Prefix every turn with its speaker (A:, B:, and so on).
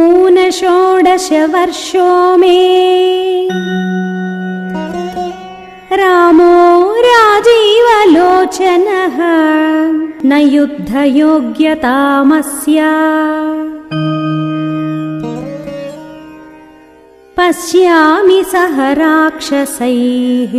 A: ऊनषोडशवर्षो मे रामो राजीवलोचनः न युद्धयोग्यतामस्य पश्यामि सह राक्षसैः